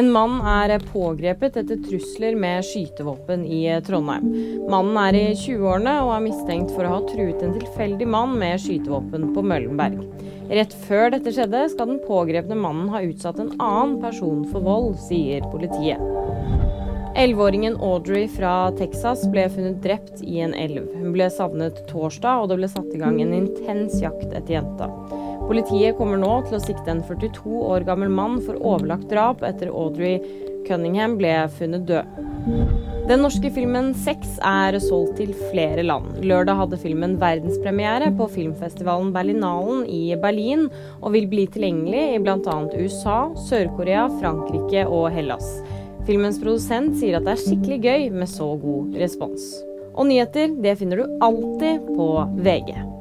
En mann er pågrepet etter trusler med skytevåpen i Trondheim. Mannen er i 20-årene og er mistenkt for å ha truet en tilfeldig mann med skytevåpen på Møllenberg. Rett før dette skjedde, skal den pågrepne mannen ha utsatt en annen person for vold, sier politiet. Elleveåringen Audrey fra Texas ble funnet drept i en elv. Hun ble savnet torsdag, og det ble satt i gang en intens jakt etter jenta. Politiet kommer nå til å sikte en 42 år gammel mann for overlagt drap etter Audrey Cunningham ble funnet død. Den norske filmen Sex er solgt til flere land. Lørdag hadde filmen verdenspremiere på filmfestivalen Berlinalen i Berlin, og vil bli tilgjengelig i bl.a. USA, Sør-Korea, Frankrike og Hellas. Filmens produsent sier at det er skikkelig gøy med så god respons. Og nyheter det finner du alltid på VG.